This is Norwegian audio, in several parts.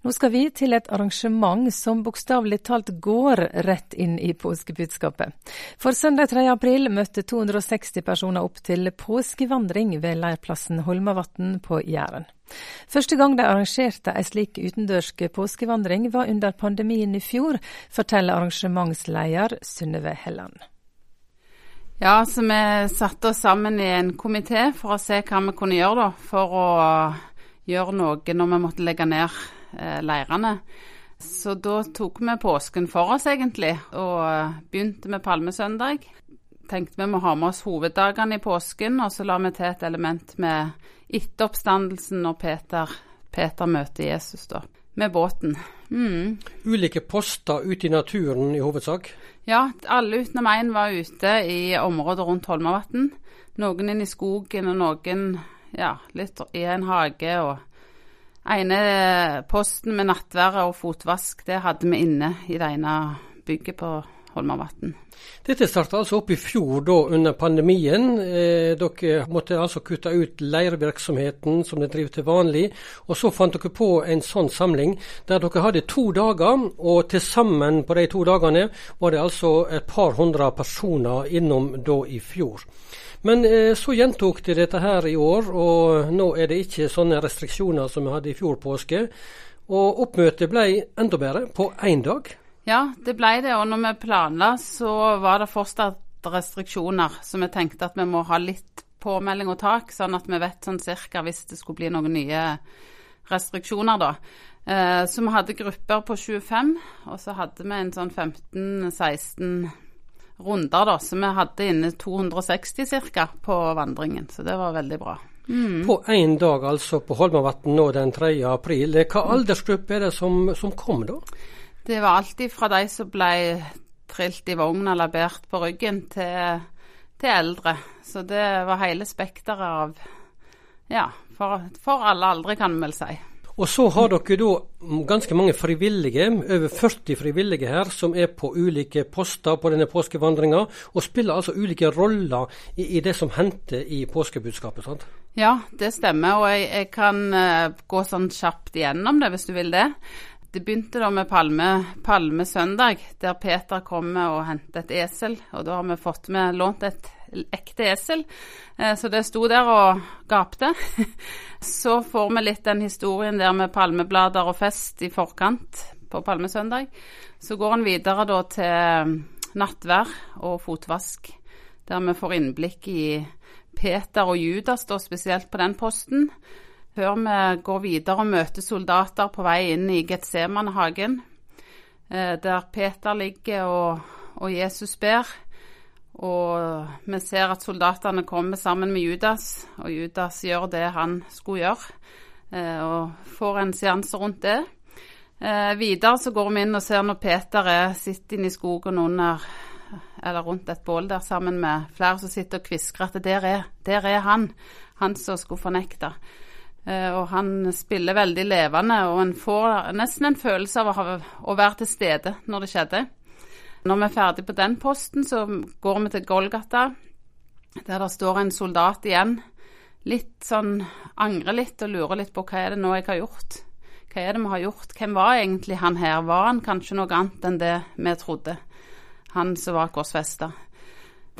Nå skal vi til et arrangement som bokstavelig talt går rett inn i påskebudskapet. For søndag 3. april møtte 260 personer opp til påskevandring ved leirplassen Holmavatn på Jæren. Første gang de arrangerte ei slik utendørsk påskevandring var under pandemien i fjor, forteller arrangementsleder Synnøve Helland. Ja, så vi satte oss sammen i en komité for å se hva vi kunne gjøre da, for å gjøre noe når vi måtte legge ned leirene. Så da tok vi påsken for oss, egentlig, og begynte med palmesøndag. Tenkte vi må ha med oss hoveddagene i påsken, og så la vi til et element med etteroppstandelsen når Peter, Peter møter Jesus, da. Med båten. Mm. Ulike poster ute i naturen i hovedsak? Ja, alle utenom én var ute i området rundt Holmavatn. Noen inn i skogen, og noen ja, litt i en hage. og ene posten med nattvære og fotvask, det hadde vi inne i det ene bygget på Holmavatn. Dette starta altså opp i fjor, da under pandemien. Eh, dere måtte altså kutte ut leirvirksomheten som dere driver til vanlig. Og så fant dere på en sånn samling der dere hadde to dager. Og til sammen på de to dagene var det altså et par hundre personer innom da i fjor. Men eh, så gjentok de dette her i år, og nå er det ikke sånne restriksjoner som vi hadde i fjor påske. Og oppmøtet ble enda bedre, på én dag. Ja, det ble det. Og når vi planla, så var det fortsatt restriksjoner. Så vi tenkte at vi må ha litt påmelding og tak, sånn at vi vet sånn cirka hvis det skulle bli noen nye restriksjoner, da. Eh, så vi hadde grupper på 25, og så hadde vi en sånn 15-16 runder, da. Så vi hadde inne 260 ca. på vandringen, så det var veldig bra. Mm. På én dag, altså på Holmavatn nå den 3. april. Hva aldersgruppe er det som, som kom da? Det var alltid fra de som ble trilt i vogn eller båret på ryggen, til, til, eldre. Så det var hele spekteret av Ja, for, for alle aldre, kan vi vel si. Og så har dere da ganske mange frivillige, over 40 frivillige her, som er på ulike poster på denne påskevandringa, og spiller altså ulike roller i, i det som hendte i påskebudskapet. sant? Ja, det stemmer, og jeg, jeg kan uh, gå sånn kjapt igjennom det, hvis du vil det. Det begynte da med palme, palmesøndag, der Peter kommer og henter et esel. Og da har vi fått med lånt et ekte esel. Eh, så det sto der og gapte. Så får vi litt den historien der med palmeblader og fest i forkant på palmesøndag. Så går han videre da til nattvær og fotvask, der vi får innblikk i Peter og Judas, da spesielt på den posten. Før vi går videre og møter soldater på vei inn i Getsemanehagen, eh, der Peter ligger og, og Jesus ber. Og vi ser at soldatene kommer sammen med Judas, og Judas gjør det han skulle gjøre, eh, og får en seanse rundt det. Eh, videre så går vi inn og ser når Peter er, sitter inne i skogen under eller rundt et bål der sammen med flere som sitter og kvisker at der er, der er han, han som skulle fornekte. Eh, og han spiller veldig levende, og en får nesten en følelse av å, være til stede når det skjedde. Når vi er ferdig på den posten, så går vi til Golgata, der det står en soldat igjen. Litt sånn angrer litt og lurer litt på hva er det nå jeg har gjort. Hva er det vi har gjort? Hvem var egentlig han her? Var han kanskje noe annet enn det vi trodde? Han som var korsfesta.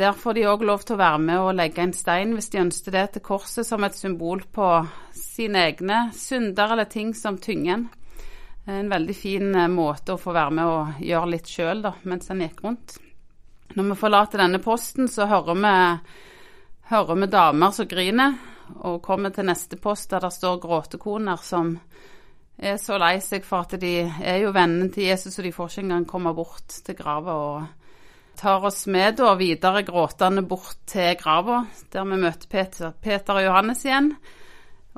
Der får de òg lov til å være med og legge en stein hvis de ønsker det til korset som et symbol på sine egne synder eller ting som tynger en. En veldig fin eh, måte å få være med og gjøre litt sjøl mens en gikk rundt. Når vi forlater denne posten, så hører vi, hører vi damer som griner, og kommer til neste post der det står gråtekoner som er så lei seg for at de er jo vennene til Jesus, og de får ikke engang komme bort til grava. Og tar oss med da videre gråtende bort til grava, der vi møter Peter, Peter og Johannes igjen.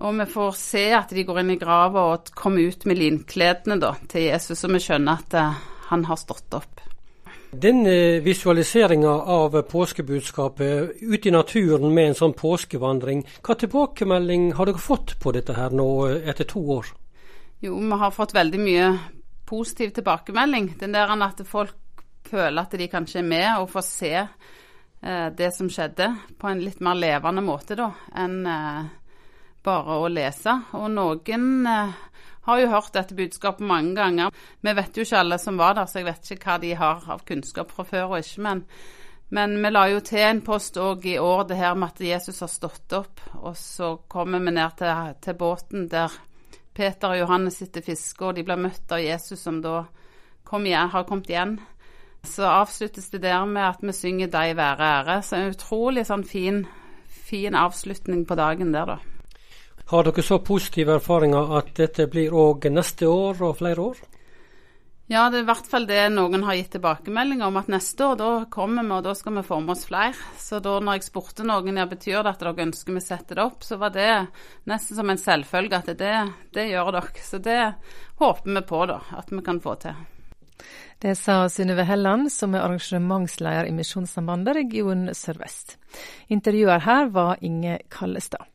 Og vi får se at de går inn i grava og kommer ut med linkledene da, til Jesus, og vi skjønner at uh, han har stått opp. Denne visualiseringa av påskebudskapet ute i naturen med en sånn påskevandring, hva tilbakemelding har dere fått på dette her nå eh, etter to år? Jo, vi har fått veldig mye positiv tilbakemelding. Den der at folk føler at de kanskje er med og får se eh, det som skjedde, på en litt mer levende måte da, enn eh, bare å lese. Og noen eh, har jo hørt dette budskapet mange ganger. Vi vet jo ikke alle som var der, så jeg vet ikke hva de har av kunnskap fra før og ikke. Men, men vi la jo til en post òg i år, det her med at Jesus har stått opp. Og så kommer vi ned til, til båten der Peter og Johannes sitter fisker, og de blir møtt av Jesus som da kom igjen, har kommet igjen. Så avsluttes det der med at vi synger 'Deg være ære'. Så en utrolig sånn fin, fin avslutning på dagen der, da. Har dere så positive erfaringer at dette blir òg neste år og flere år? Ja, det er i hvert fall det noen har gitt tilbakemelding om, at neste år da kommer vi, og da skal vi få med oss flere. Så da når jeg spurte noen ja, betyr det at dere ønsker vi setter det opp, så var det nesten som en selvfølge at det, det gjør dere. Så det håper vi på, da, at vi kan få til. Det sa Synnøve Helland, som er arrangementsleder i Misjonssambandet region Sør-Vest. Intervjuer her var Inge Kallestad.